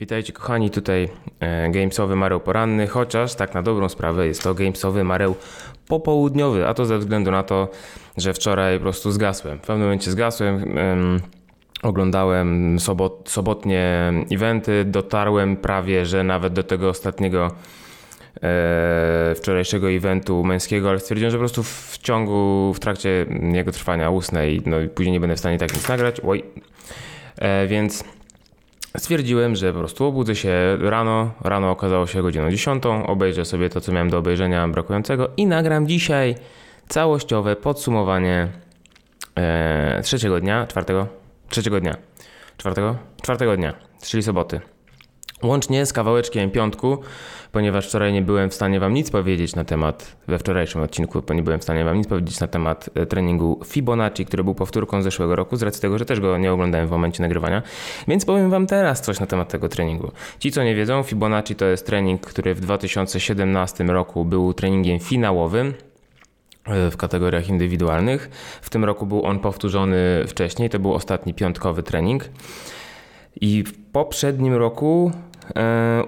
Witajcie kochani, tutaj e, gamesowy mareł poranny, chociaż tak na dobrą sprawę jest to gamesowy mareł popołudniowy, a to ze względu na to, że wczoraj po prostu zgasłem. W pewnym momencie zgasłem, em, oglądałem sobot, sobotnie eventy, dotarłem prawie, że nawet do tego ostatniego e, wczorajszego eventu męskiego, ale stwierdziłem, że po prostu w ciągu, w trakcie jego trwania usnę i, no, i później nie będę w stanie tak nic nagrać, oj, e, więc stwierdziłem, że po prostu obudzę się rano, rano okazało się godziną 10, obejrzę sobie to, co miałem do obejrzenia brakującego i nagram dzisiaj całościowe podsumowanie e, trzeciego dnia, czwartego, trzeciego dnia, czwartego, czwartego dnia, czyli soboty. Łącznie z kawałeczkiem piątku, ponieważ wczoraj nie byłem w stanie Wam nic powiedzieć na temat, we wczorajszym odcinku, nie byłem w stanie Wam nic powiedzieć na temat e, treningu Fibonacci, który był powtórką zeszłego roku, z racji tego, że też go nie oglądałem w momencie nagrywania, więc powiem Wam teraz coś na temat tego treningu. Ci, co nie wiedzą, Fibonacci to jest trening, który w 2017 roku był treningiem finałowym e, w kategoriach indywidualnych. W tym roku był on powtórzony wcześniej, to był ostatni piątkowy trening. I w poprzednim roku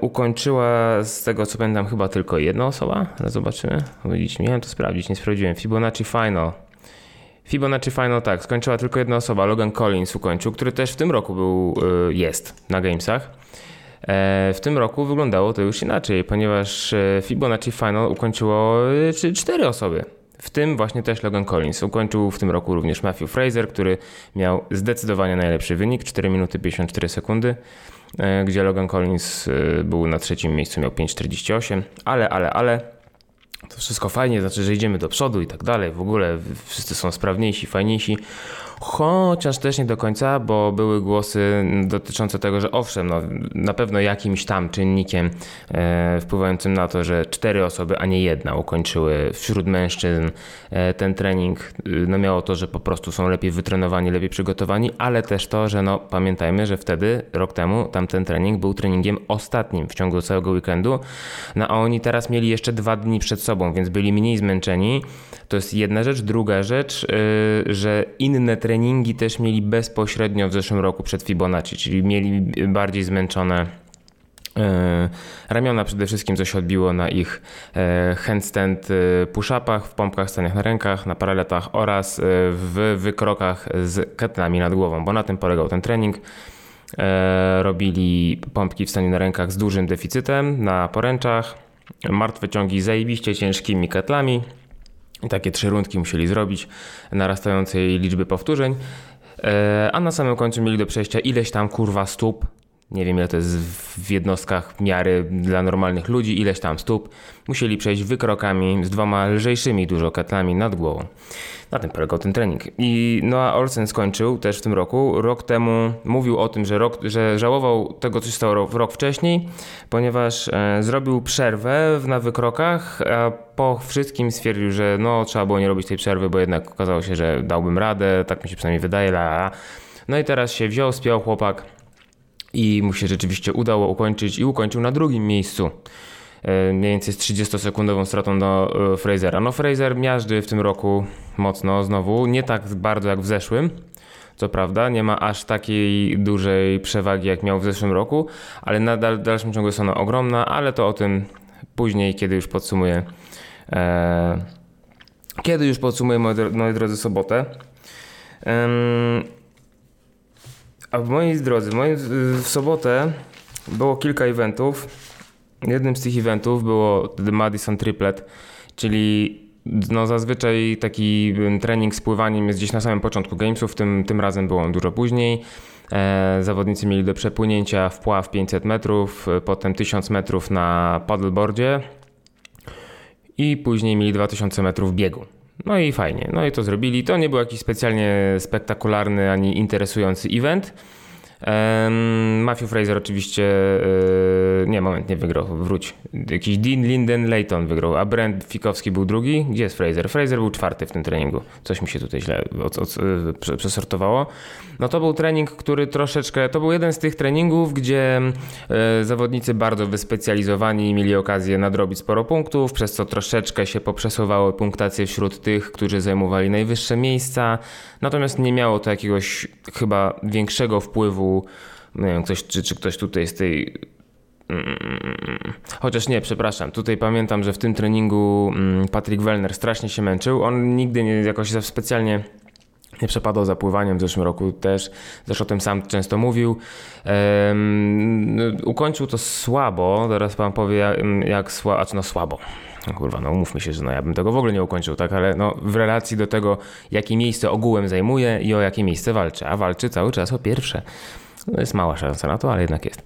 ukończyła z tego co pamiętam chyba tylko jedna osoba, ale zobaczymy. Widzicie, miałem to sprawdzić, nie sprawdziłem. Fibonacci Final. Fibonacci Final tak, skończyła tylko jedna osoba, Logan Collins ukończył, który też w tym roku był, e, jest na Gamesach. E, w tym roku wyglądało to już inaczej, ponieważ e, Fibonacci Final ukończyło e, czy- cztery osoby. W tym właśnie też Logan Collins. Ukończył w tym roku również Matthew Fraser, który miał zdecydowanie najlepszy wynik 4 minuty 54 sekundy, e, gdzie Logan Collins e, był na trzecim miejscu, miał 5,48, ale, ale, ale to wszystko fajnie, znaczy, że idziemy do przodu i tak dalej. W ogóle wszyscy są sprawniejsi, fajniejsi. Chociaż też nie do końca, bo były głosy dotyczące tego, że owszem, no, na pewno jakimś tam czynnikiem e, wpływającym na to, że cztery osoby, a nie jedna ukończyły wśród mężczyzn e, ten trening, e, no miało to, że po prostu są lepiej wytrenowani, lepiej przygotowani, ale też to, że no pamiętajmy, że wtedy, rok temu, tamten trening był treningiem ostatnim w ciągu całego weekendu, no a oni teraz mieli jeszcze dwa dni przed sobą, więc byli mniej zmęczeni. To jest jedna rzecz. Druga rzecz, yy, że inne treningi też mieli bezpośrednio w zeszłym roku przed Fibonacci, czyli mieli bardziej zmęczone yy, ramiona przede wszystkim, co się odbiło na ich yy, handstand yy, push-upach, w pompkach, staniach na rękach, na paraletach oraz w wykrokach z ketlami nad głową, bo na tym polegał ten trening. E, robili pompki w stanie na rękach z dużym deficytem na poręczach, martwe ciągi zajebiście ciężkimi ketlami. Takie trzy rundki musieli zrobić narastającej liczby powtórzeń. E, A na samym końcu mieli do przejścia ileś tam kurwa stóp. Nie wiem ile to jest w jednostkach miary dla normalnych ludzi, ileś tam stóp. Musieli przejść wykrokami z dwoma lżejszymi dużo ketlami nad głową. Na tym polegał ten trening. I Noah Olsen skończył też w tym roku. Rok temu mówił o tym, że, rok, że żałował tego, co się stało rok, wcześniej, ponieważ e, zrobił przerwę na wykrokach, a po wszystkim stwierdził, że no trzeba było nie robić tej przerwy, bo jednak okazało się, że dałbym radę, tak mi się przynajmniej wydaje. La, la. No i teraz się wziął, spiął chłopak i mu się rzeczywiście udało ukończyć i ukończył na drugim miejscu. E, Mniej więcej z 30-sekundową stratą do e, Frasera. No Fraser miażdży w tym roku mocno znowu, nie tak bardzo jak w zeszłym. Co prawda, nie ma aż takiej dużej przewagi jak miał w zeszłym roku, ale nadal w dalszym ciągu jest ona ogromna, ale to o tym później, kiedy już podsumuję. E, kiedy już podsumuję, moi, dro- moi drodzy, sobotę. Em, a moi drodzy, w sobotę było kilka eventów. Jednym z tych eventów było The Madison Triplet, czyli no zazwyczaj taki trening z pływaniem jest gdzieś na samym początku gamesów, tym, tym razem było on dużo później. E, zawodnicy mieli do przepłynięcia wpław 500 metrów, e, potem 1000 metrów na paddleboardzie i później mieli 2000 metrów biegu. No i fajnie, no i to zrobili. To nie był jakiś specjalnie spektakularny ani interesujący event. Em, Matthew Fraser oczywiście, e, nie moment, nie wygrał, wróć. Jakiś Dean Linden Layton wygrał, a Brent Fikowski był drugi. Gdzie jest Fraser? Fraser był czwarty w tym treningu. Coś mi się tutaj źle od, od, prze- przesortowało. No to był trening, który troszeczkę, to był jeden z tych treningów, gdzie e, zawodnicy bardzo wyspecjalizowani mieli okazję nadrobić sporo punktów, przez co troszeczkę się poprzesuwały punktacje wśród tych, którzy zajmowali najwyższe miejsca. Natomiast nie miało to jakiegoś chyba większego wpływu Nie wiem, ktoś, czy, czy ktoś tutaj z tej Chociaż nie, przepraszam. Tutaj pamiętam, że w tym treningu mm, Patrick Wellner strasznie się męczył. On nigdy nie jakoś specjalnie nie przepadał za pływaniem w zeszłym roku też. Zresztą o tym sam często mówił. Um, ukończył to słabo. Teraz pan powie, jak słabo, a no słabo. No kurwa, no umówmy się, że no ja bym tego w ogóle nie ukończył, tak, ale no w relacji do tego, jakie miejsce ogółem zajmuje i o jakie miejsce walczy, a walczy cały czas o pierwsze. No jest mała szansa na to, ale jednak jest.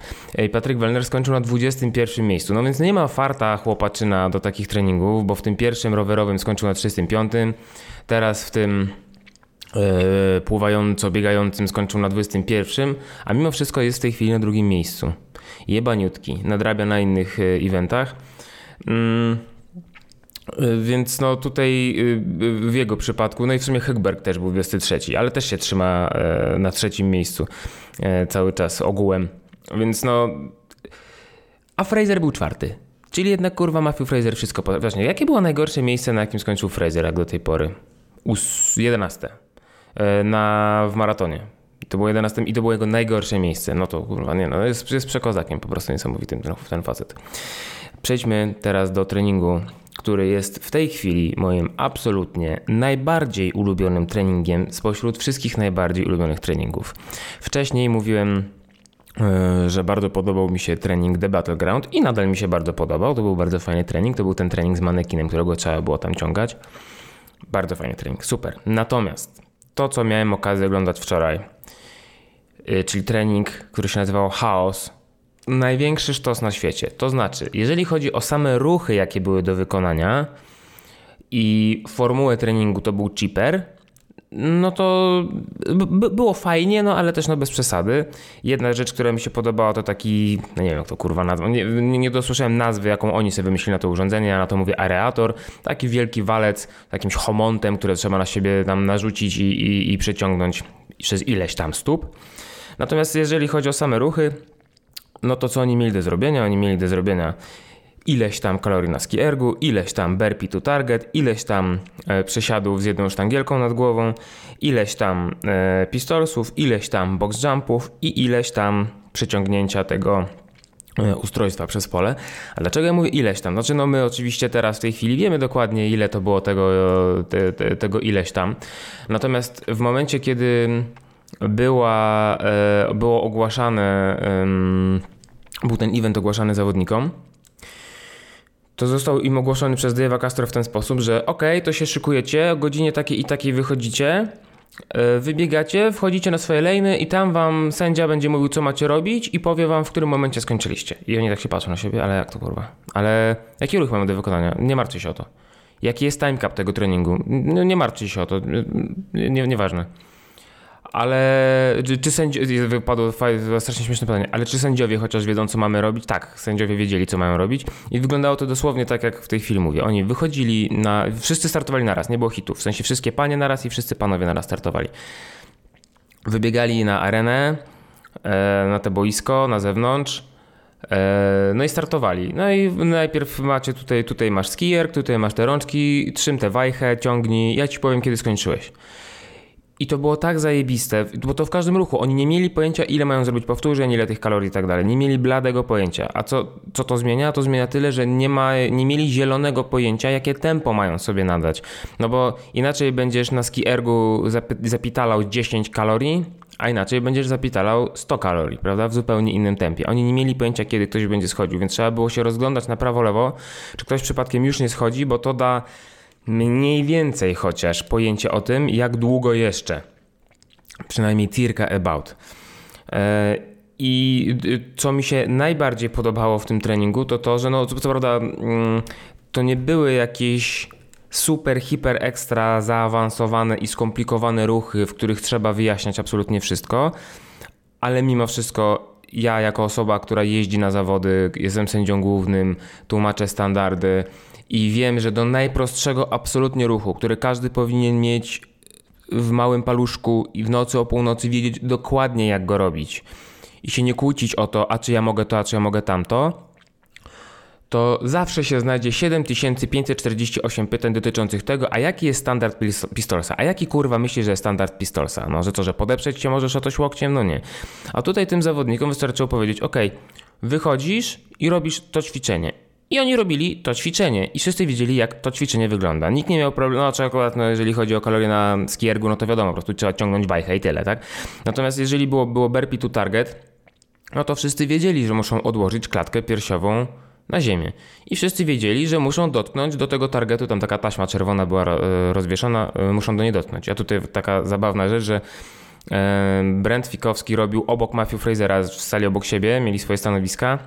Patryk Wellner skończył na 21 miejscu, no więc nie ma farta chłopaczyna do takich treningów, bo w tym pierwszym rowerowym skończył na 35, teraz w tym yy, pływająco biegającym skończył na 21, a mimo wszystko jest w tej chwili na drugim miejscu. Jebaniutki, nadrabia na innych yy, eventach. Yy. Więc no tutaj w jego przypadku, no i w sumie Hegberg też był 23, ale też się trzyma na trzecim miejscu. E, cały czas ogółem. Więc no. A Fraser był czwarty. Czyli jednak kurwa Matthew Fraser wszystko. Właśnie, jakie było najgorsze miejsce, na jakim skończył Fraser jak do tej pory? Us 11. E, na, w maratonie. To było 11 i to było jego najgorsze miejsce. No to kurwa, nie no, jest, jest przekozakiem po prostu niesamowitym ten, ten facet. Przejdźmy teraz do treningu który jest w tej chwili moim absolutnie najbardziej ulubionym treningiem spośród wszystkich najbardziej ulubionych treningów. Wcześniej mówiłem e, że bardzo podobał mi się trening The Battleground i nadal mi się bardzo podobał. To był bardzo fajny trening. To był ten trening z manekinem, którego trzeba było tam ciągać. Bardzo fajny trening, super. Natomiast to, co miałem okazję oglądać wczoraj, e, czyli trening, który się nazywał Chaos, największy sztos na świecie. To znaczy, jeżeli chodzi o same ruchy, jakie były do wykonania i formułę treningu to był cheaper, no to było fajnie, no ale też no bez przesady. Jedna rzecz, która mi się podobała, to taki, no nie wiem jak to kurwa nazwa, nie, nie dosłyszałem nazwy, jaką oni sobie wymyślili na to urządzenie, ja na to mówię areator, taki wielki walec jakimś homontem, które trzeba na siebie tam narzucić i, i, i przeciągnąć przez ileś tam stóp. Natomiast jeżeli chodzi o same ruchy, no to co oni mieli do zrobienia? Oni mieli do zrobienia ileś tam kalorii na ski ergu, ileś tam burpee to target, ileś tam e, przesiadów z jedną sztangielką nad głową, ileś tam e, pistolsów, ileś tam box jumpów i ileś tam przeciągnięcia tego e, ustrojstwa przez pole. A dlaczego ja mówię ileś tam? Znaczy no my oczywiście teraz w tej chwili wiemy dokładnie ile to było tego, te, te, tego ileś tam. Natomiast w momencie kiedy była, e, było ogłaszane był ten event ogłaszany zawodnikom, to został im ogłoszony przez Dave'a Castro w ten sposób, że ok, to się szykujecie, o godzinie takiej i takiej wychodzicie, e, wybiegacie, wchodzicie na swoje lejny i tam wam sędzia będzie mówił, co macie robić i powie wam, w którym momencie skończyliście. I oni tak się patrzą na siebie, ale jak to kurwa? Ale jaki ruch mamy do wykonania? Nie martwcie się o to. Jaki jest time cap tego treningu? No, nie martwcie się o to. Nie, nieważne ale czy, czy sędziowie, wypadło strasznie śmieszne pytanie, ale czy sędziowie chociaż wiedzą, co mamy robić? Tak, sędziowie wiedzieli, co mają robić i wyglądało to dosłownie tak, jak w tej chwili mówię. Oni wychodzili na, wszyscy startowali naraz, nie było hitów, w sensie wszystkie panie naraz i wszyscy panowie naraz startowali. Wybiegali na arenę, e, na te boisko, na zewnątrz, e, no i startowali. No i najpierw macie tutaj, tutaj masz skier, tutaj masz te rączki, trzym te wajchę, ciągnij, ja ci powiem, kiedy skończyłeś. I to było tak zajebiste, bo to w każdym ruchu. Oni nie mieli pojęcia, ile mają zrobić powtórzeń, ile tych kalorii i tak dalej. Nie mieli bladego pojęcia. A co, co to zmienia? To zmienia tyle, że nie, ma, nie mieli zielonego pojęcia, jakie tempo mają sobie nadać. No bo inaczej będziesz na ski ergu zapitalał 10 kalorii, a inaczej będziesz zapitalał 100 kalorii, prawda? W zupełnie innym tempie. Oni nie mieli pojęcia, kiedy ktoś będzie schodził, więc trzeba było się rozglądać na prawo, lewo, czy ktoś przypadkiem już nie schodzi, bo to da mniej więcej chociaż pojęcie o tym, jak długo jeszcze. Przynajmniej tirka about. E, I co mi się najbardziej podobało w tym treningu, to to, że no, co, co prawda mm, to nie były jakieś super, hiper, ekstra zaawansowane i skomplikowane ruchy, w których trzeba wyjaśniać absolutnie wszystko, ale mimo wszystko ja jako osoba, która jeździ na zawody, jestem sędzią głównym, tłumaczę standardy, i wiem, że do najprostszego absolutnie ruchu, który każdy powinien mieć w małym paluszku i w nocy o północy wiedzieć dokładnie jak go robić i się nie kłócić o to, a czy ja mogę to, a czy ja mogę tamto, to zawsze się znajdzie 7548 pytań dotyczących tego, a jaki jest standard pistolsa? A jaki kurwa myśli, że jest standard pistolsa? No, że to, że podeprzeć cię możesz o to łokciem? No nie. A tutaj tym zawodnikom wystarczyło powiedzieć, ok, wychodzisz i robisz to ćwiczenie. I oni robili to ćwiczenie i wszyscy wiedzieli, jak to ćwiczenie wygląda. Nikt nie miał problemu, no akurat no, jeżeli chodzi o kalorie na skiergu, no to wiadomo, po prostu trzeba ciągnąć bajkę i tyle, tak? Natomiast jeżeli było, było burpee to target, no to wszyscy wiedzieli, że muszą odłożyć klatkę piersiową na ziemię. I wszyscy wiedzieli, że muszą dotknąć do tego targetu, tam taka taśma czerwona była rozwieszona, e, muszą do niej dotknąć. A tutaj taka zabawna rzecz, że Brent Fikowski robił obok Matthew Frasera w sali obok siebie, mieli swoje stanowiska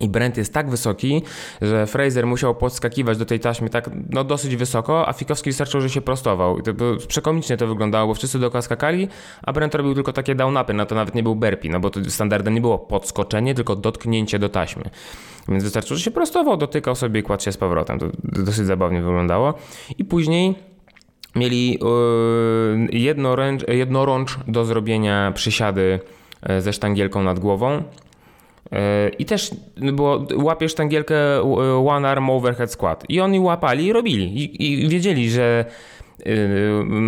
i Brent jest tak wysoki, że Fraser musiał podskakiwać do tej taśmy tak no, dosyć wysoko, a Fikowski wystarczył, że się prostował. I to, przekomicznie to wyglądało, bo wszyscy dookoła skakali, a Brent robił tylko takie down-upy, no to nawet nie był burpee, no bo to standardem nie było podskoczenie, tylko dotknięcie do taśmy. Więc wystarczyło, że się prostował, dotykał sobie i kładł się z powrotem. To dosyć zabawnie wyglądało. I później mieli yy, jednoręcz, jednorącz do zrobienia przysiady e, ze sztangielką nad głową. I też było, łapiesz tangielkę one arm overhead squat. I oni łapali i robili. I, i wiedzieli, że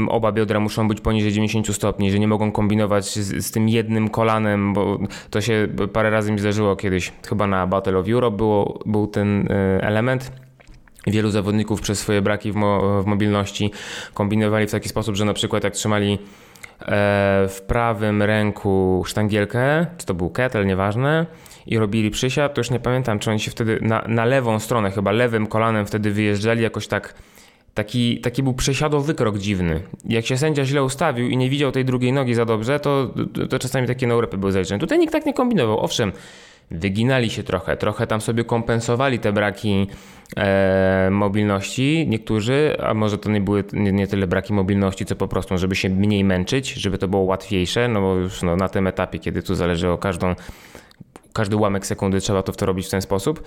oba biodra muszą być poniżej 90 stopni, że nie mogą kombinować z, z, tym jednym kolanem, bo to się parę razy mi zdarzyło kiedyś, chyba na Battle of Europe było, był ten element. Wielu zawodników przez swoje braki w, mo w mobilności kombinowali w taki sposób, że na przykład jak trzymali E, w prawym ręku sztangielkę, czy to był kettle, nieważne, i robili przysiad, to już nie pamiętam, czy oni się wtedy na, na lewą stronę, chyba lewym kolanem wtedy wyjeżdżali jakoś tak, taki, taki był przesiadowy krok dziwny. Jak się sędzia źle ustawił i nie widział tej drugiej nogi za dobrze, to, to czasami takie naurepy były zaliczone. Tutaj nikt tak nie kombinował. Owszem, wyginali się trochę, trochę tam sobie kompensowali te braki e, mobilności niektórzy, a może to nie były nie, nie, tyle braki mobilności, co po prostu, żeby się mniej męczyć, żeby to było łatwiejsze, no bo już no, na tym etapie, kiedy tu zależy o każdą każdy ułamek sekundy trzeba to w to robić w ten sposób,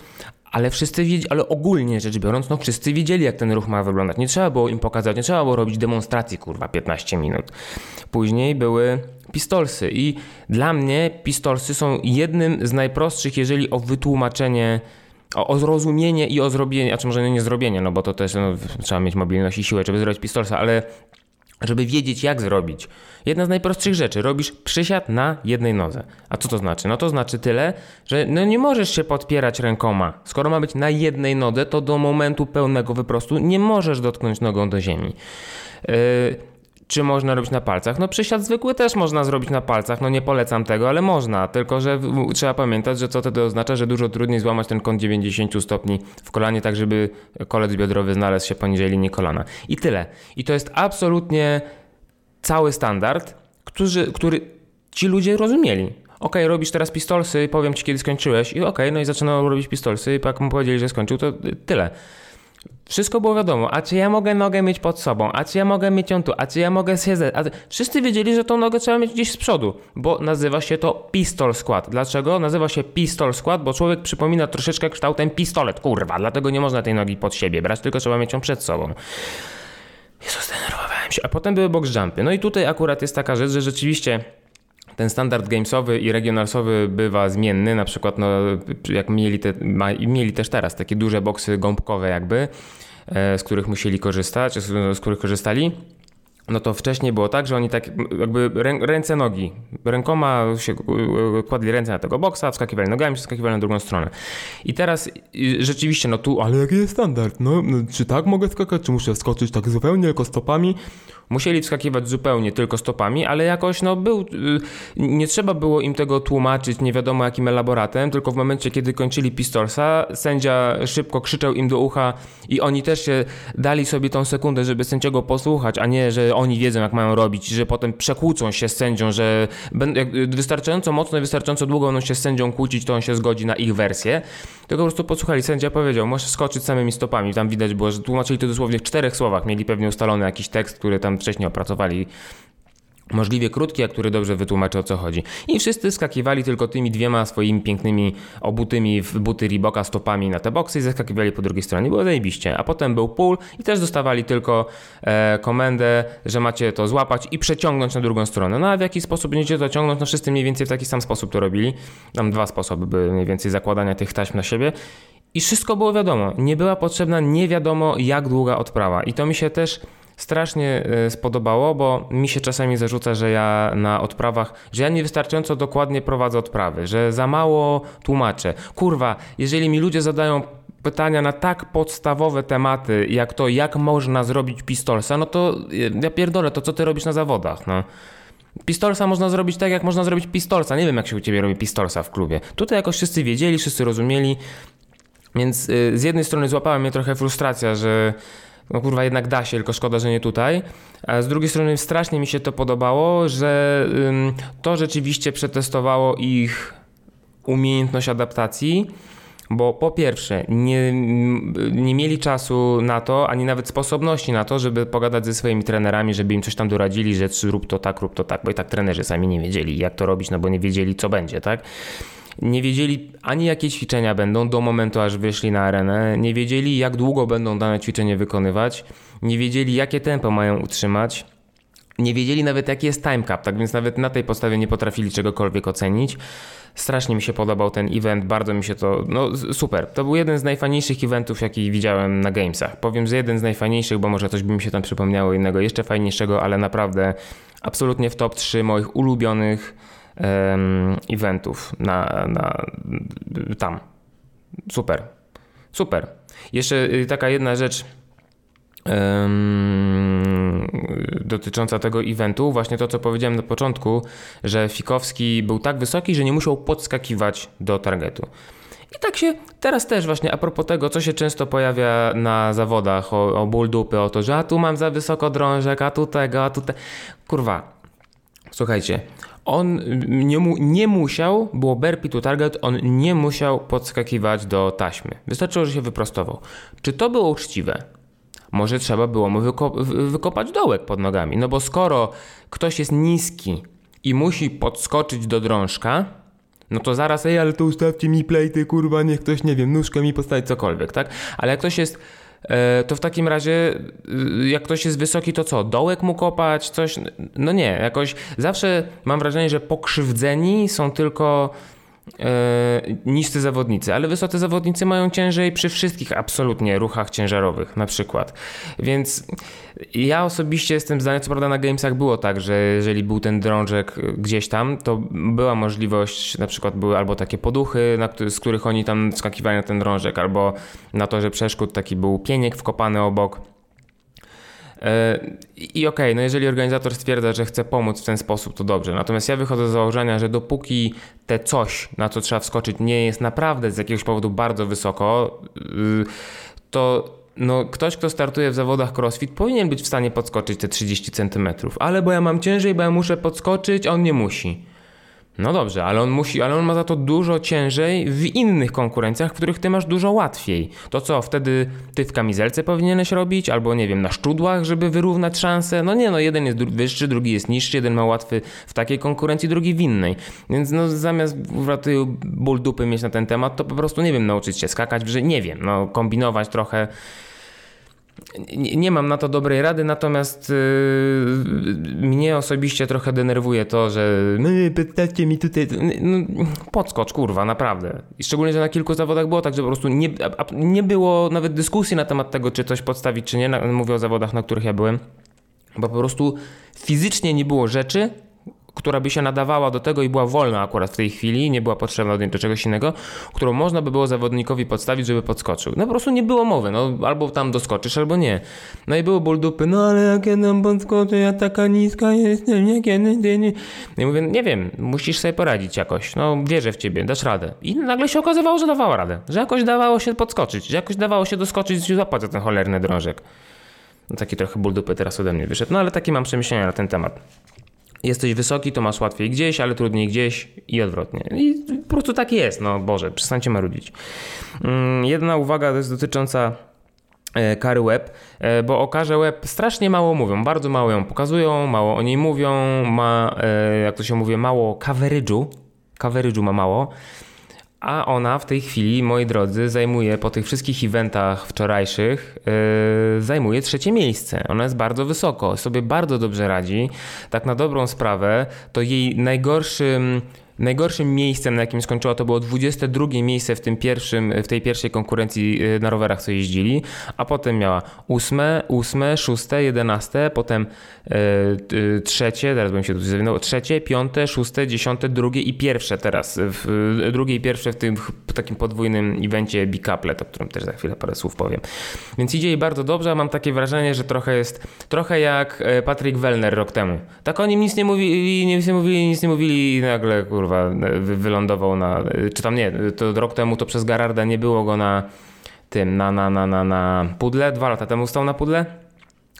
ale wszyscy wiedzieli, ale ogólnie rzecz biorąc, no wszyscy wiedzieli, jak ten ruch ma wyglądać. Nie trzeba było im pokazać, nie trzeba było robić demonstracji, kurwa, 15 minut. Później były pistolsy i dla mnie pistolsy są jednym z najprostszych, jeżeli o wytłumaczenie o, o zrozumienie i o zrobienie, a czy może nie zrobienie, no bo to też no, trzeba mieć mobilność i siłę, żeby zrobić pistolsa, ale żeby wiedzieć jak zrobić. Jedna z najprostszych rzeczy, robisz przysiad na jednej nodze. A co to znaczy? No to znaczy tyle, że no nie możesz się podpierać rękoma. Skoro ma być na jednej nodze, to do momentu pełnego wyprostu nie możesz dotknąć nogą do ziemi. Yy, czy można robić na palcach? No przysiad zwykły też można zrobić na palcach, no nie polecam tego, ale można, tylko że trzeba pamiętać, że co to oznacza, że dużo trudniej złamać ten kąt 90 stopni w kolanie, tak żeby kolec biodrowy znalazł się poniżej linii kolana. I tyle. I to jest absolutnie cały standard, który, który ci ludzie rozumieli. Ok, robisz teraz pistolsy, powiem ci kiedy skończyłeś i ok, no i zaczynał robić pistolsy i jak mu powiedzieli, że skończył, to tyle. Wszystko było wiadomo, a czy ja mogę nogę mieć pod sobą, a czy ja mogę mieć ją tu, a czy ja mogę siedzeć. A... Wszyscy wiedzieli, że tą nogę trzeba mieć gdzieś z przodu, bo nazywa się to pistol skład. Dlaczego? Nazywa się pistol skład, bo człowiek przypomina troszeczkę kształtem pistolet, kurwa, dlatego nie można tej nogi pod siebie brać, tylko trzeba mieć ją przed sobą. Jezus, zdenerwowałem się. A potem były box jumpy. No i tutaj akurat jest taka rzecz, że rzeczywiście ten standard gamesowy i regionalsowy bywa zmienny, na przykład no, jak mieli, te, mieli też teraz takie duże boksy gąbkowe jakby, e, z których musieli korzystać, z których korzystali no to wcześniej było tak, że oni tak jakby ręce, nogi, rękoma się kładli ręce na tego boksa, wskakiwali nogami, wskakiwali na drugą stronę. I teraz rzeczywiście, no tu, ale jaki jest standard? No, no, czy tak mogę skakać, czy muszę wskoczyć tak zupełnie tylko stopami? Musieli wskakiwać zupełnie tylko stopami, ale jakoś no był, y, nie trzeba było im tego tłumaczyć nie wiadomo jakim elaboratem, tylko w momencie, kiedy kończyli pistolsa, sędzia szybko krzyczał im do ucha i oni też się dali sobie tą sekundę, żeby sędziego posłuchać, a nie, że oni wiedzą, jak mają robić, że potem przekłócą się z sędzią, że wystarczająco mocno i wystarczająco długo będą się z sędzią kłócić, to on się zgodzi na ich wersję. Tylko po prostu posłuchali, sędzia powiedział, możesz skoczyć samymi stopami. Tam widać było, że tłumaczyli to dosłownie w czterech słowach. Mieli pewnie ustalony jakiś tekst, który tam wcześniej opracowali możliwie krótki, a który dobrze wytłumaczy o co chodzi. I wszyscy skakiwali tylko tymi dwiema swoimi pięknymi obutymi w buty Reeboka stopami na te boksy i zaskakiwali po drugiej stronie. Było zajebiście. A potem był pull i też dostawali tylko e, komendę, że macie to złapać i przeciągnąć na drugą stronę. No a w jaki sposób będziecie to ciągnąć? No wszyscy mniej więcej w taki sam sposób to robili. Tam dwa sposoby były mniej więcej zakładania tych taśm na siebie. i wszystko było wiadomo. Nie była potrzebna nie wiadomo jak długa odprawa. I to mi się też strasznie e, spodobało, bo mi się czasami zarzuca, że ja na odprawach, że ja niewystarczająco dokładnie prowadzę odprawy, że za mało tłumaczę. Kurwa, jeżeli mi ludzie zadają pytania na tak podstawowe tematy, jak to, jak można zrobić pistolsa, no to ja pierdolę, to co ty robisz na zawodach, no. Pistolsa można zrobić tak, jak można zrobić pistolsa. Nie wiem, jak się u ciebie robi pistolsa w klubie. Tutaj jakoś wszyscy wiedzieli, wszyscy rozumieli, więc y, z jednej strony złapała mnie trochę frustracja, że no kurwa jednak da się, tylko szkoda, że nie tutaj. A z drugiej strony strasznie mi się to podobało, że to rzeczywiście przetestowało ich umiejętność adaptacji bo po pierwsze, nie, nie mieli czasu na to, ani nawet sposobności na to, żeby pogadać ze swoimi trenerami, żeby im coś tam doradzili, że rób to tak, rób to tak, bo i tak trenerzy sami nie wiedzieli, jak to robić, no bo nie wiedzieli, co będzie, tak? Nie wiedzieli ani jakie ćwiczenia będą do momentu, aż wyszli na arenę, nie wiedzieli, jak długo będą dane ćwiczenie wykonywać, nie wiedzieli, jakie tempo mają utrzymać, nie wiedzieli nawet, jaki jest time cap, tak więc nawet na tej podstawie nie potrafili czegokolwiek ocenić. Strasznie mi się podobał ten event, bardzo mi się to, no super. To był jeden z najfajniejszych eventów, jaki widziałem na Gamesach. Powiem, że jeden z najfajniejszych, bo może coś by mi się tam przypomniało innego jeszcze fajniejszego, ale naprawdę absolutnie w top 3 moich ulubionych eventów na, na, tam. Super. Super. Jeszcze y, taka jedna rzecz dotycząca tego eventu, właśnie to, co powiedziałem na początku, że Fikowski był tak wysoki, że nie musiał podskakiwać do targetu. I tak się teraz też właśnie a propos tego, co się często pojawia na zawodach o, o ból dupy, o to, że a tu mam za wysoko drążek, a tu tego, a tu te... Kurwa, słuchajcie, on nie, mu, nie musiał, było burpee to target, on nie musiał podskakiwać do taśmy. Wystarczyło, że się wyprostował. Czy to było uczciwe? Może trzeba było mu wykopać dołek pod nogami. No bo skoro ktoś jest niski i musi podskoczyć do drążka, no to zaraz, ej, ale to ustawcie mi plejty, kurwa, niech ktoś, nie wiem, nóżkę mi postawić, cokolwiek, tak? Ale jak ktoś jest, to w takim razie, e, jak ktoś jest wysoki, to co, dołek mu kopać, coś? No nie, jakoś zawsze mam wrażenie, że pokrzywdzeni są tylko e, niscy zawodnicy, ale wysocy zawodnicy mają ciężej przy wszystkich absolutnie ruchach ciężarowych na przykład. Więc ja osobiście jestem zdania, co prawda na Gamesach było tak, że jeżeli był ten drążek gdzieś tam, to była możliwość, na przykład były albo takie poduchy, z których oni tam skakiwali na ten drążek, albo na to, że przeszkód taki był pieniek wkopany obok. E, I okej, okay, no jeżeli organizator stwierdza, że chce pomóc w ten sposób, to dobrze. Natomiast ja wychodzę z założenia, że dopóki te coś, na co trzeba wskoczyć, nie jest naprawdę z jakiegoś powodu bardzo wysoko, y, to no, ktoś, kto startuje w zawodach crossfit, powinien być w stanie podskoczyć te 30 cm. Ale bo ja mam ciężej, bo ja muszę podskoczyć, on nie musi. No dobrze, ale on musi, ale on ma za to dużo ciężej w innych konkurencjach, w których ty masz dużo łatwiej. To co, wtedy ty w kamizelce powinieneś robić, albo nie wiem, na szczudłach, żeby wyrównać szanse? No nie, no jeden jest wyższy, drugi jest niższy, jeden ma łatwy w takiej konkurencji, drugi w innej. Więc no zamiast ból dupy mieć na ten temat, to po prostu nie wiem, nauczyć się skakać, że nie wiem, no kombinować trochę nie, mam na to dobrej rady, natomiast yy, mnie osobiście trochę denerwuje to, że my pytacie mi tutaj. No, podskocz, kurwa, naprawdę. I szczególnie, że na kilku zawodach było tak, że po prostu nie, nie było nawet dyskusji na temat tego, czy coś podstawić, czy nie. Mówię o zawodach, na których ja byłem. Bo po prostu fizycznie nie było rzeczy, która by się nadawała do tego i była wolna akurat w tej chwili, nie była potrzebna do czegoś innego, którą można by było zawodnikowi podstawić, żeby podskoczył. No po prostu nie było mowy, no albo tam doskoczysz, albo nie. No i było ból dupy, no ale jak ja tam podskoczę, ja taka niska jestem, nie, nie, nie, nie. No i mówię, nie wiem, musisz sobie poradzić jakoś, no wierzę w ciebie, dasz radę. I nagle się okazywało, że dawała radę, że jakoś dawało się podskoczyć, że jakoś dawało się doskoczyć i złapać za ten cholerny drążek. No taki trochę ból dupy teraz ode mnie wyszedł, no ale takie mam przemyślenia na ten temat jesteś wysoki, to masz łatwiej gdzieś, ale trudniej gdzieś i odwrotnie. I po prostu tak jest, no Boże, przestańcie marudzić. Mm, jedna uwaga to jest dotycząca e, kary web, e, bo o karze web strasznie mało mówią, bardzo mało ją pokazują, mało o niej mówią, ma, e, jak to się mówi, mało coverage'u, coverage'u ma mało, a ona w tej chwili, moi drodzy, zajmuje po tych wszystkich eventach wczorajszych, yy, zajmuje trzecie miejsce. Ona jest bardzo wysoko, sobie bardzo dobrze radzi. Tak na dobrą sprawę, to jej najgorszym Najgorszym miejscem, na jakim skończyła, to było 22 miejsce w, tym pierwszym, w tej pierwszej konkurencji y, na rowerach, co jeździli, a potem miała 8, 8 6, 11, potem e, trzecie, teraz bym się tu zawinął, trzecie, piąte, szóste, dziesiąte, drugie i pierwsze teraz. W, drugie i pierwsze w tym w takim podwójnym evencie Bicaplet, o którym też za chwilę parę słów powiem. Więc idzie jej bardzo dobrze, a mam takie wrażenie, że trochę jest, trochę jak Patrick Wellner rok temu. Tak o nim nic nie mówili, nic nie mówili, nic nie mówili i nagle, kurwa, wylądował na, czy tam nie, to rok temu to przez Gararda nie było go na tym, na, na, na, na, na pudle, dwa lata temu stał na pudle.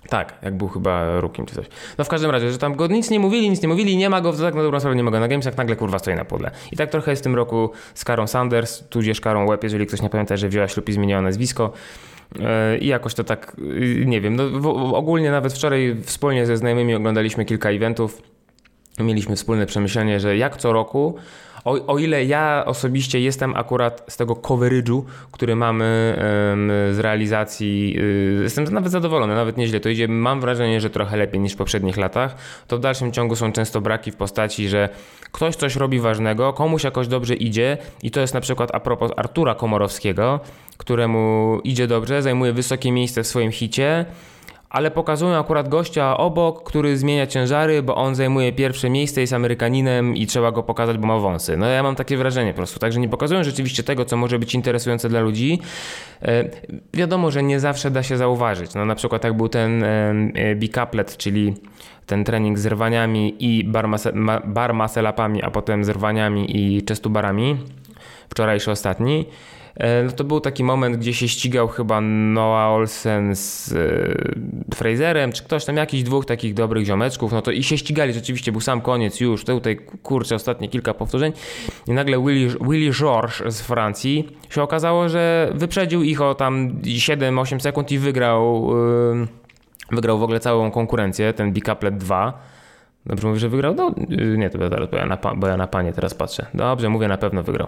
Tak, jak był chyba rukim czy coś. No w każdym razie, że tam go nic nie mówili, nic nie mówili, nie ma go, tak na dobrą sprawę nie ma go na Gamesach, nagle kurwa stoi na pudle. I tak trochę jest w tym roku z Karą Sanders, tudzież Karą Web, jeżeli ktoś nie pamięta, że wzięła ślub i zmieniła nazwisko. E, I jakoś to tak, y, nie wiem, no, ogólnie nawet wczoraj wspólnie ze znajomymi oglądaliśmy kilka eventów. Mieliśmy wspólne przemyślenie, że jak co roku o, o ile ja osobiście jestem akurat z tego coverage'u, który mamy z realizacji, y, jestem nawet zadowolony, nawet nieźle to idzie. Mam wrażenie, że trochę lepiej niż w poprzednich latach. To w dalszym ciągu są często braki w postaci, że ktoś coś robi ważnego, komuś jakoś dobrze idzie i to jest na przykład a propos Artura Komorowskiego, któremu idzie dobrze, zajmuje wysokie miejsce w swoim hicie ale pokazują akurat gościa obok, który zmienia ciężary, bo on zajmuje pierwsze miejsce, jest Amerykaninem i trzeba go pokazać, bo ma wąsy. No ja mam takie wrażenie po prostu, także nie pokazują rzeczywiście tego, co może być interesujące dla ludzi. E, wiadomo, że nie zawsze da się zauważyć. No na przykład jak był ten e, bicaplet, czyli ten trening z rwaniami i bar, bar muscle-upami, a potem z rwaniami i chestubarami, wczorajszy ostatni, E, no to był taki moment, gdzie się ścigał chyba Noah Olsen z e, Fraserem, czy ktoś tam, jakiś dwóch takich dobrych ziomeczków, no to i się ścigali, rzeczywiście był sam koniec już, tutaj kurczę, ostatnie kilka powtórzeń i nagle Willy, Willy Georges z Francji się okazało, że wyprzedził ich o tam 7-8 sekund i wygrał, e, wygrał w ogóle całą konkurencję, ten Bicaplet 2. Dobrze mówię, że wygrał? No, nie, to teraz, bo ja, na, bo ja na panie teraz patrzę. Dobrze, mówię, na pewno wygrał.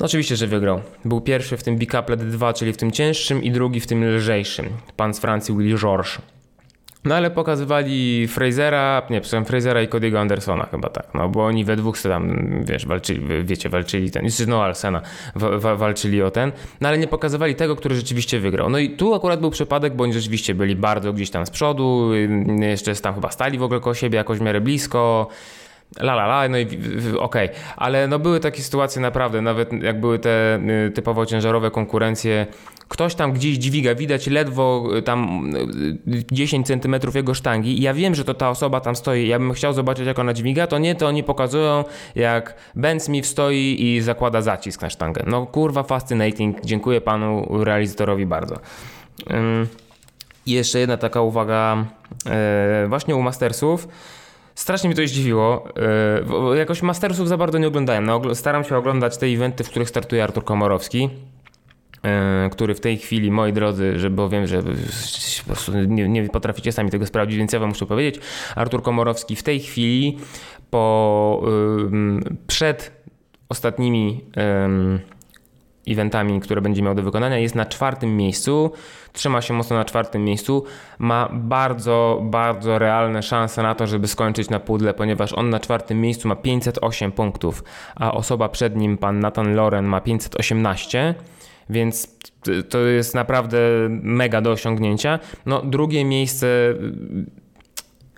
No oczywiście, że wygrał. Był pierwszy w tym Bicaplet 2, czyli w tym cięższym i drugi w tym lżejszym. Pan z Francji Willy Georges. No ale pokazywali Frasera, nie, przepraszam, Frasera i Cody'ego Andersona chyba tak, no bo oni we dwóch tam, wiesz, walczyli, wiecie, walczyli ten, no Alsena, wa, wa, walczyli o ten, no ale nie pokazywali tego, który rzeczywiście wygrał. No i tu akurat był przypadek, bo oni rzeczywiście byli bardzo gdzieś tam z przodu, jeszcze tam chyba stali w ogóle koło siebie jakoś w miarę blisko, La la la, no i okej, okay. ale no były takie sytuacje naprawdę, nawet jak były te y, typowo ciężarowe konkurencje, ktoś tam gdzieś dźwiga, widać ledwo y, tam 10 y, cm jego sztangi i ja wiem, że to ta osoba tam stoi, ja bym chciał zobaczyć jak ona dźwiga, to nie, to oni pokazują jak Ben Smith stoi i zakłada zacisk na sztangę. No kurwa fascinating, dziękuję panu realizatorowi bardzo. Jeszcze jedna taka uwaga właśnie u Mastersów, Strasznie mi to zdziwiło. E, jakoś Mastersów za bardzo nie oglądałem. No, staram się oglądać te eventy, w których startuje Artur Komorowski e, który w tej chwili, moi drodzy, że bo wiem, że po prostu nie, nie, potraficie sami tego sprawdzić, więc ja wam muszę powiedzieć, Artur Komorowski w tej chwili po przed ostatnimi eventami, które będzie miał do wykonania, jest na czwartym miejscu, trzyma się mocno na czwartym miejscu, ma bardzo, bardzo realne szanse na to, żeby skończyć na pudle, ponieważ on na czwartym miejscu ma 508 punktów, a osoba przed nim, pan Nathan Loren, ma 518. Więc to jest naprawdę mega do osiągnięcia. No, drugie miejsce,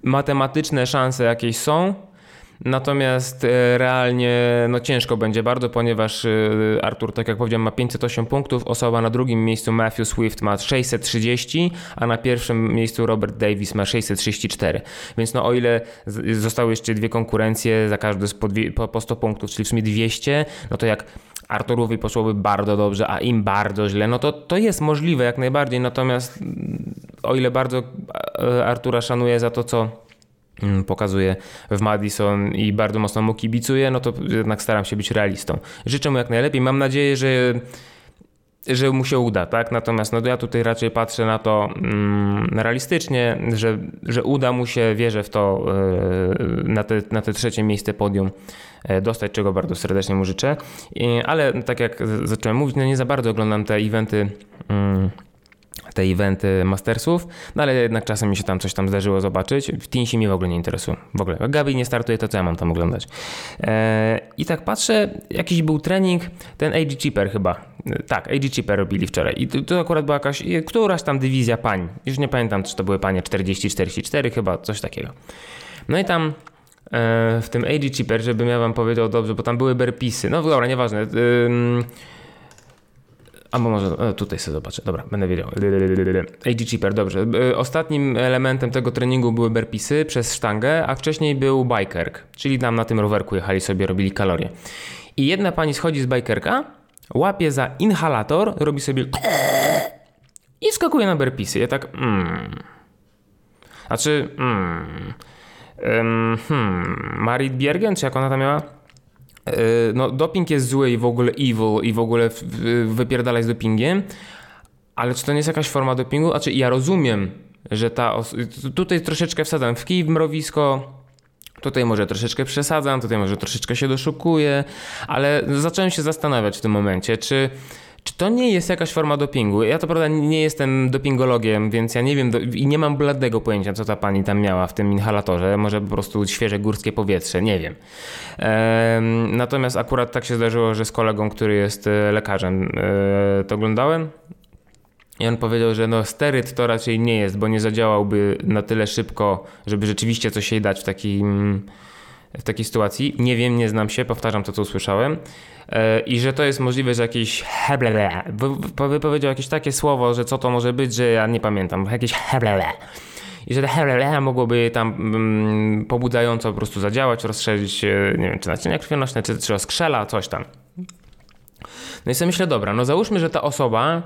matematyczne szanse jakieś są, Natomiast e, realnie no ciężko będzie bardzo, ponieważ e, Artur, tak jak powiedziałem, ma 508 punktów, osoba na drugim miejscu Matthew Swift ma 630, a na pierwszym miejscu Robert Davis ma 634. Więc no o ile zostały jeszcze dwie konkurencje, za każdy po, po, po 100 punktów, czyli w sumie 200, no to jak Arturowi poszłoby bardzo dobrze, a im bardzo źle, no to to jest możliwe jak najbardziej. Natomiast o ile bardzo e, Artura szanuję za to, co Mm, pokazuje w Madison i bardzo mocno mu kibicuje, no to jednak staram się być realistą. Życzę mu jak najlepiej. Mam nadzieję, że że mu się uda, tak? Natomiast no, ja tutaj raczej patrzę na to mm, realistycznie, że, że uda mu się, wierzę w to, yy, na, te, na te trzecie miejsce podium yy, dostać, czego bardzo serdecznie mu życzę. Ale tak jak zacząłem mówić, no nie za bardzo oglądam te eventy mm, te eventy Mastersów, no ale jednak czasem mi się tam coś tam zdarzyło zobaczyć. W Teamsi mi w ogóle nie interesuje. W ogóle. Jak Gabi nie startuje, to co ja mam tam oglądać? Eee, I tak patrzę, jakiś był trening, ten AG Cheaper chyba. Tak, AG Cheaper robili wczoraj. I to, to akurat była jakaś, któraś tam dywizja pań. Już nie pamiętam, czy to były panie 40-44 chyba, coś takiego. No i tam e, w tym AG Cheaper, żebym ja wam powiedział dobrze, bo tam były berpisy. No dobra, nieważne. Ym, a może e, tutaj sobie zobaczę, dobra, będę wiedział. AG Cheaper, dobrze. E, ostatnim elementem tego treningu były berpisy przez sztangę, a wcześniej był bikerk, czyli tam na tym rowerku jechali sobie, robili kalorie. I jedna pani schodzi z bikerka, łapie za inhalator, robi sobie i skakuje na berpisy. Ja tak, mm. A czy, mm, um, hmm, Marit Biergen, czy jak ona tam miała? E, no, doping jest zły i w ogóle evil i w ogóle wypierdalać z dopingiem, ale czy to nie jest jakaś forma dopingu? Znaczy, ja rozumiem, że ta. Tutaj troszeczkę wsadzam w kij w mrowisko. Tutaj może troszeczkę przesadzam, tutaj może troszeczkę się doszukuję, ale zacząłem się zastanawiać w tym momencie, czy czy to nie jest jakaś forma dopingu? Ja to prawda nie jestem dopingologiem, więc ja nie wiem do, i nie mam bladego pojęcia, co ta pani tam miała w tym inhalatorze. Może po prostu świeże górskie powietrze, nie wiem. Natomiast akurat tak się zdarzyło, że z kolegą, który jest e, lekarzem, e, to oglądałem. I on powiedział, że no steryt to raczej nie jest, bo nie zadziałałby na tyle szybko, żeby rzeczywiście coś jej dać w takim w takiej sytuacji. Nie wiem, nie znam się, powtarzam to, co usłyszałem. E, I że to jest możliwe, że jakieś heblele, wypowiedział jakieś takie słowo, że co to może być, że ja nie pamiętam, jakieś heblele. I że te heblele mogłoby tam mm, pobudzająco po prostu zadziałać, rozszerzyć, nie wiem, czy naczynia krwionośne, czy, czy skrzela, coś tam. No i sobie myślę, dobra, no załóżmy, że ta osoba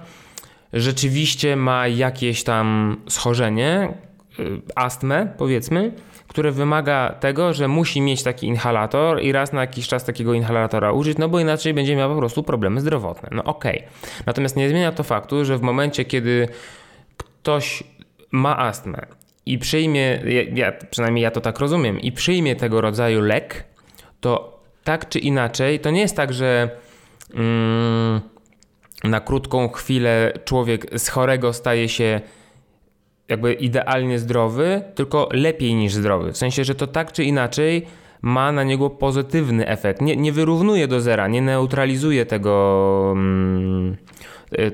rzeczywiście ma jakieś tam schorzenie, y, astmę, powiedzmy, które wymaga tego, że musi mieć taki inhalator i raz na jakiś czas takiego inhalatora użyć, no bo inaczej będzie miał po prostu problemy zdrowotne. No okej. Okay. Natomiast nie zmienia to faktu, że w momencie, kiedy ktoś ma astmę i przyjmie, ja, ja, przynajmniej ja to tak rozumiem, i przyjmie tego rodzaju lek, to tak czy inaczej, to nie jest tak, że mm, na krótką chwilę człowiek z chorego staje się jakby idealnie zdrowy, tylko lepiej niż zdrowy. W sensie, że to tak czy inaczej ma na niego pozytywny efekt. Nie, nie wyrównuje do zera, nie neutralizuje tego, mm,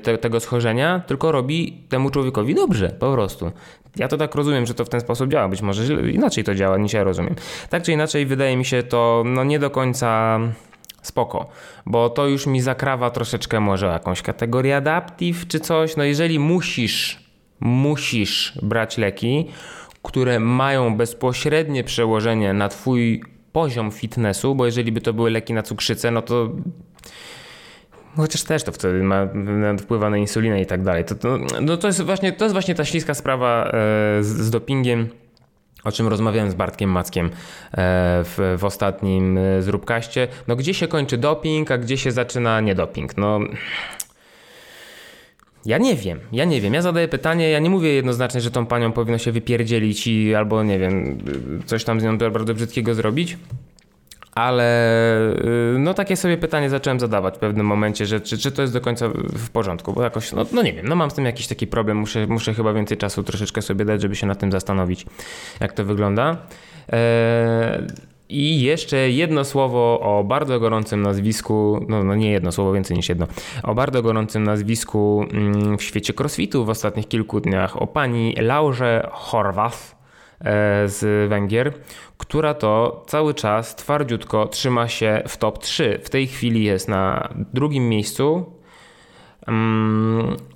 te, tego schorzenia, tylko robi temu człowiekowi dobrze, po prostu. Ja to tak rozumiem, że to w ten sposób działa. Być może inaczej to działa niż ja rozumiem. Tak czy inaczej, wydaje mi się to no, nie do końca spoko, bo to już mi zakrawa troszeczkę może jakąś kategorię adaptive czy coś. No jeżeli musisz musisz brać leki, które mają bezpośrednie przełożenie na Twój poziom fitnessu, bo jeżeli by to były leki na cukrzycę, no to chociaż też to wtedy ma, wpływa na insulinę i tak dalej. To, to, no to, jest właśnie, to jest właśnie ta śliska sprawa e, z, z dopingiem, o czym rozmawiałem z Bartkiem Mackiem e, w, w ostatnim e, zróbkaście. No gdzie się kończy doping, a gdzie się zaczyna niedoping? No ja nie wiem, ja nie wiem. Ja zadaję pytanie, ja nie mówię jednoznacznie, że tą panią powinno się wypierdzielić i albo nie wiem, coś tam z nią bardzo brzydkiego zrobić. Ale y, no takie sobie pytanie zacząłem zadawać w pewnym momencie, że czy, czy to jest do końca w porządku, bo jakoś, no, no nie wiem, no mam z tym jakiś taki problem, muszę, muszę chyba więcej czasu troszeczkę sobie dać, żeby się nad tym zastanowić, jak to wygląda. Eee, i jeszcze jedno słowo o bardzo gorącym nazwisku, no, no, nie jedno słowo, więcej niż jedno, o bardzo gorącym nazwisku mm, w świecie crossfitu w ostatnich kilku dniach, o pani Laurze Horwath e, z Węgier, która to cały czas twardziutko trzyma się w top 3. W tej chwili jest na drugim miejscu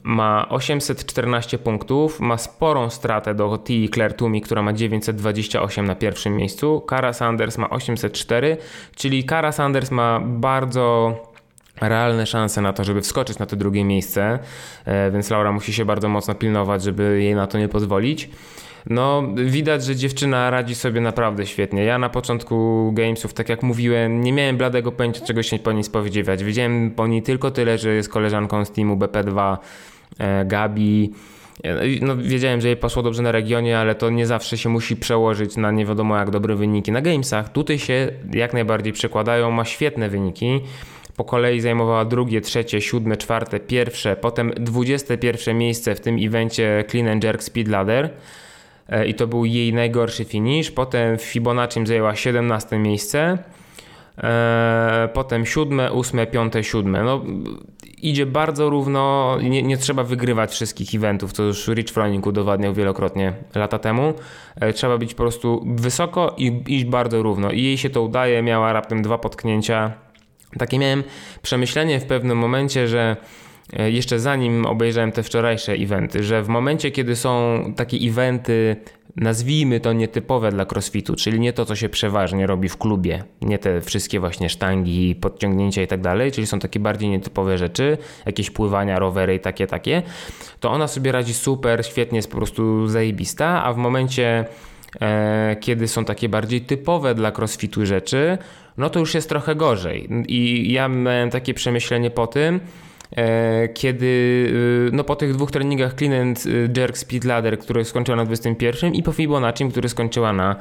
ma 814 punktów, ma sporą stratę do T. Claire Toomey, która ma 928 na pierwszym miejscu. Kara Sanders ma 804, czyli Kara Sanders ma bardzo realne szanse na to, żeby wskoczyć na to drugie miejsce, e, więc Laura musi się bardzo mocno pilnować, żeby jej na to nie pozwolić. No, widać, że dziewczyna radzi sobie naprawdę świetnie. Ja na początku Gamesów, tak jak mówiłem, nie miałem bladego pojęcia, czego się po niej spodziewać. Wiedziałem po niej tylko tyle, że jest koleżanką z teamu BP2, e, Gabi. E, no, wiedziałem, że jej poszło dobrze na regionie, ale to nie zawsze się musi przełożyć na nie wiadomo jak dobre wyniki na Gamesach. Tutaj się jak najbardziej przekładają, ma świetne wyniki po kolei zajmowała drugie, trzecie, siódme, czwarte, pierwsze, potem 21 miejsce w tym evencie Clean and Jerk Speed Ladder i to był jej najgorszy finish. Potem w Fibonacci zajęła 17 miejsce. E, potem siódme, ósme, piąte, siódme. No, idzie bardzo równo, nie, nie, trzeba wygrywać wszystkich eventów, to już Rich Froning udowadniał wielokrotnie lata temu. E, trzeba być po prostu wysoko i iść bardzo równo. I jej się to udaje, miała raptem dwa potknięcia. Takie miałem przemyślenie w pewnym momencie, że e, jeszcze zanim obejrzałem te wczorajsze eventy, że w momencie, kiedy są takie eventy nazwijmy to nietypowe dla crossfitu, czyli nie to, co się przeważnie robi w klubie, nie te wszystkie właśnie sztangi, podciągnięcia i tak dalej, czyli są takie bardziej nietypowe rzeczy, jakieś pływania, rowery i takie, takie, to ona sobie radzi super, świetnie, jest po prostu zajebista, a w momencie, e, kiedy są takie bardziej typowe dla crossfitu rzeczy, no to już jest trochę gorzej. I ja miałem takie przemyślenie po tym, E, kiedy y, no po tych dwóch treningach Clean and y, Jerk Speed Ladder, który skończyła na 21 i po Fibonacci, który skończyła na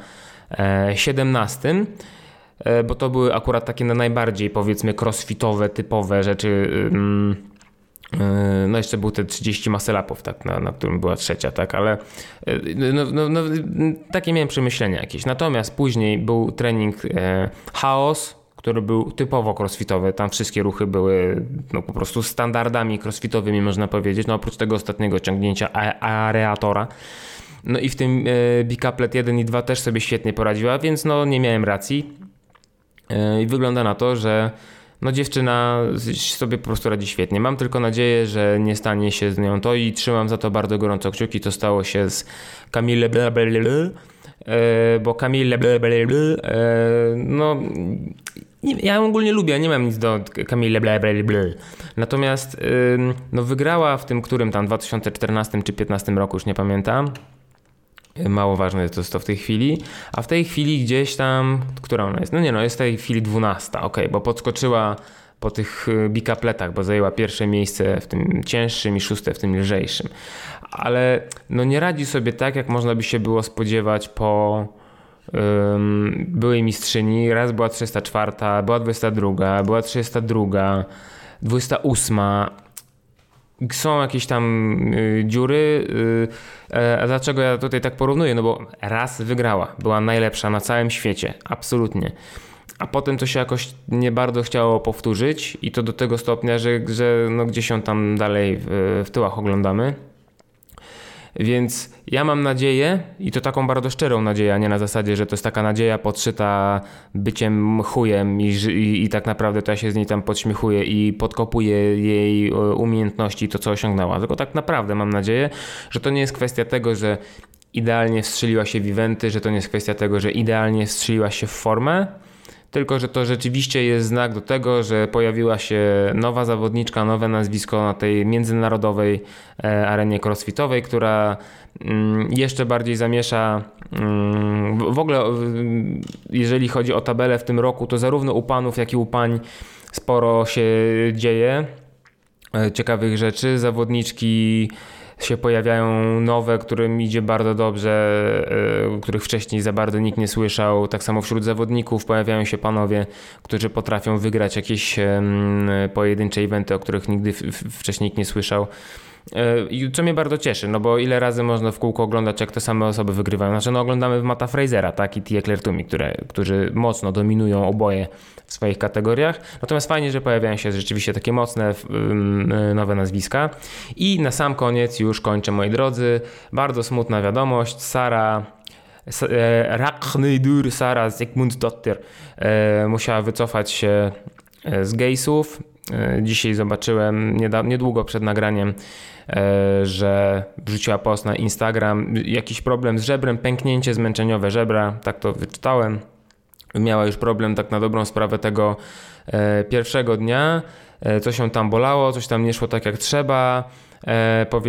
17 e, e, bo to były akurat takie na najbardziej powiedzmy crossfitowe, typowe rzeczy. No jeszcze był te 30 maselapów, tak, na, na którym była trzecia, tak, ale no, no, no, takie miałem przemyślenia jakieś. Natomiast później był trening e, chaos, który był typowo crossfitowy. Tam wszystkie ruchy były no, po prostu standardami crossfitowymi, można powiedzieć. No, oprócz tego ostatniego ciągnięcia areatora. No i w tym e, Bicaplet 1 i 2 też sobie świetnie poradziła, więc no nie miałem racji. E, I wygląda na to, że no dziewczyna sobie po prostu radzi świetnie. Mam tylko nadzieję, że nie stanie się z nią to i trzymam za to bardzo gorąco kciuki. To stało się z Camille Blablabla, e, bo Camille Blablabla, no nie, ja ogólnie lubię, nie mam nic do Camille bla, bla, bla. Natomiast no wygrała w tym którym tam 2014 czy 2015 roku, już nie pamiętam. Mało ważne jest to, to w tej chwili. A w tej chwili gdzieś tam, która ona jest? No nie no, jest w tej chwili 12, ok, bo podskoczyła po tych y, bikapletach, bo zajęła pierwsze miejsce w tym cięższym i szóste w tym lżejszym. Ale no nie radzi sobie tak, jak można by się było spodziewać po byłej mistrzyni. Raz była 304, była 22, była 302, 28. Są jakieś tam y, dziury. Y, e, a dlaczego ja tutaj tak porównuję? No bo raz wygrała, była najlepsza na całym świecie, absolutnie. A potem to się jakoś nie bardzo chciało powtórzyć i to do tego stopnia, że, że no gdzieś ją tam dalej w, w tyłach oglądamy. Więc ja mam nadzieję, i to taką bardzo szczerą nadzieję, a nie na zasadzie, że to jest taka nadzieja podszyta byciem chujem i, i, i tak naprawdę to ja się z niej tam podśmiechuję i podkopuję jej e, umiejętności, to co osiągnęła. Tylko tak naprawdę mam nadzieję, że to nie jest kwestia tego, że idealnie wstrzeliła się w eventy, że to nie jest kwestia tego, że idealnie wstrzeliła się w formę, tylko że to rzeczywiście jest znak do tego, że pojawiła się nowa zawodniczka, nowe nazwisko na tej międzynarodowej e, arenie crossfitowej, która mm, jeszcze bardziej zamiesza mm, w ogóle jeżeli chodzi o tabelę w tym roku, to zarówno u panów, jak i u pań sporo się dzieje e, ciekawych rzeczy. Zawodniczki się pojawiają nowe, którym idzie bardzo dobrze, e, których wcześniej za bardzo nikt nie słyszał. Tak samo wśród zawodników pojawiają się panowie, którzy potrafią wygrać jakieś pojedyncze eventy, o których nigdy wcześniej nikt nie słyszał. E, co mnie bardzo cieszy, no bo ile razy można w kółko oglądać, jak te same osoby wygrywają. Znaczy, no oglądamy Mata Frasera, tak, i Tia Tumi, które, którzy mocno dominują oboje w swoich kategoriach. Natomiast fajnie, że pojawiają się rzeczywiście takie mocne nowe nazwiska. I na sam koniec już kończę, moi drodzy. Bardzo smutna wiadomość. Sara e, Rakhneydur Sara Zygmundsdottir e, musiała wycofać się z Gejsów. Dzisiaj zobaczyłem niedługo przed nagraniem że wrzuciła post na Instagram, jakiś problem z żebrem, pęknięcie zmęczeniowe żebra, tak to wyczytałem. Miała już problem tak na dobrą sprawę tego e, pierwszego dnia, e, coś się tam bolało, coś tam nie szło tak jak trzeba.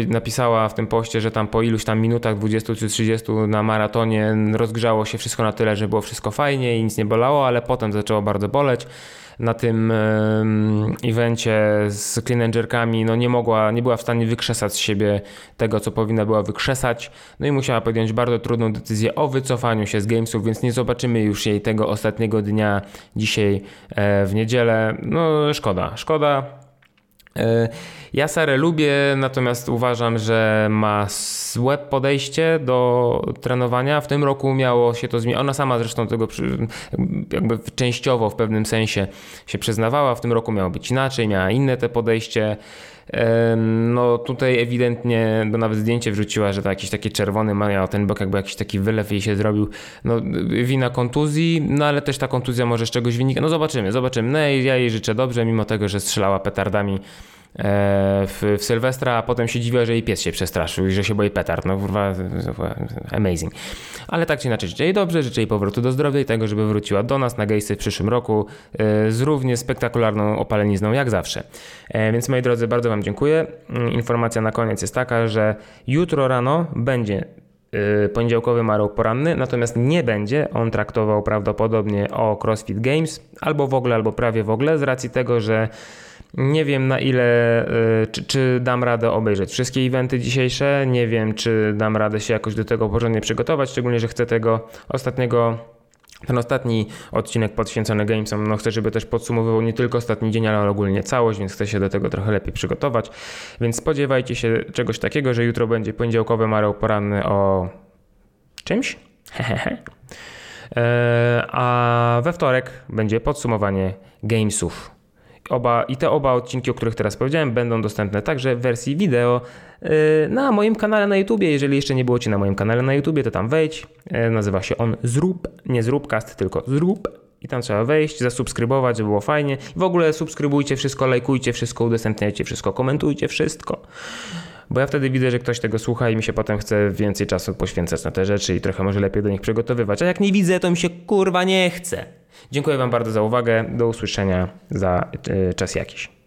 Napisała w tym poście, że tam po iluś tam minutach, 20 czy 30 na maratonie rozgrzało się wszystko na tyle, że było wszystko fajnie i nic nie bolało, ale potem zaczęło bardzo boleć. Na tym evencie z clean jerkami no nie mogła, nie była w stanie wykrzesać z siebie tego, co powinna była wykrzesać, no i musiała podjąć bardzo trudną decyzję o wycofaniu się z Gamesów, więc nie zobaczymy już jej tego ostatniego dnia dzisiaj e, w niedzielę. No szkoda, szkoda. E, ja Sarę lubię, natomiast uważam, że ma złe podejście do trenowania. W tym roku miało się to zmienić. Ona sama zresztą tego jakby częściowo w pewnym sensie się przyznawała. W tym roku miało być inaczej, miała inne te podejście. No tutaj ewidentnie, bo nawet zdjęcie wrzuciła, że to jakiś taki czerwony ma, ten bok jakby jakiś taki wylew jej się zrobił. No wina kontuzji, no ale też ta kontuzja może z czegoś wynika. No zobaczymy, zobaczymy. No ja jej życzę dobrze, mimo tego, że strzelała petardami w, w Sylwestra, a potem się dziwiła, że jej pies się przestraszył i że się boi petard. No kurwa, amazing. Ale tak czy inaczej życzę jej dobrze, życzę jej powrotu do zdrowia i tego, żeby wróciła do nas na gejsy w przyszłym roku e, z równie spektakularną opalenizną jak zawsze. E, więc moi drodzy, bardzo Wam dziękuję. Mm, informacja na koniec jest taka, że jutro rano będzie poniedziałkowy marł poranny, natomiast nie będzie on traktował prawdopodobnie o CrossFit Games, albo w ogóle, albo prawie w ogóle, z racji tego, że nie wiem na ile, y, czy, czy, dam radę obejrzeć wszystkie eventy dzisiejsze. Nie wiem, czy dam radę się jakoś do tego porządnie przygotować, szczególnie, że chcę tego ostatniego ten ostatni odcinek poświęcony Gamesom, no chcę, żeby też podsumowywał nie tylko ostatni dzień, ale ogólnie całość, więc chcę się do tego trochę lepiej przygotować. Więc spodziewajcie się czegoś takiego, że jutro będzie poniedziałkowy mareł poranny o czymś. Hehehe. A we wtorek będzie podsumowanie Gamesów Oba, I te oba odcinki, o których teraz powiedziałem, będą dostępne także w wersji wideo yy, na moim kanale na YouTubie. Jeżeli jeszcze nie było Ci na moim kanale na YouTubie, to tam wejdź. Yy, nazywa się on Zrób, nie Zróbcast, tylko Zrób. I tam trzeba wejść, zasubskrybować, żeby było fajnie. W ogóle subskrybujcie wszystko, lajkujcie wszystko, udostępniajcie wszystko, komentujcie wszystko. Bo ja wtedy widzę, że ktoś tego słucha i mi się potem chce więcej czasu poświęcać na te rzeczy i trochę może lepiej do nich przygotowywać. A jak nie widzę, to mi się kurwa nie chce. Dziękuję Wam bardzo za uwagę. Do usłyszenia za e, czas jakiś.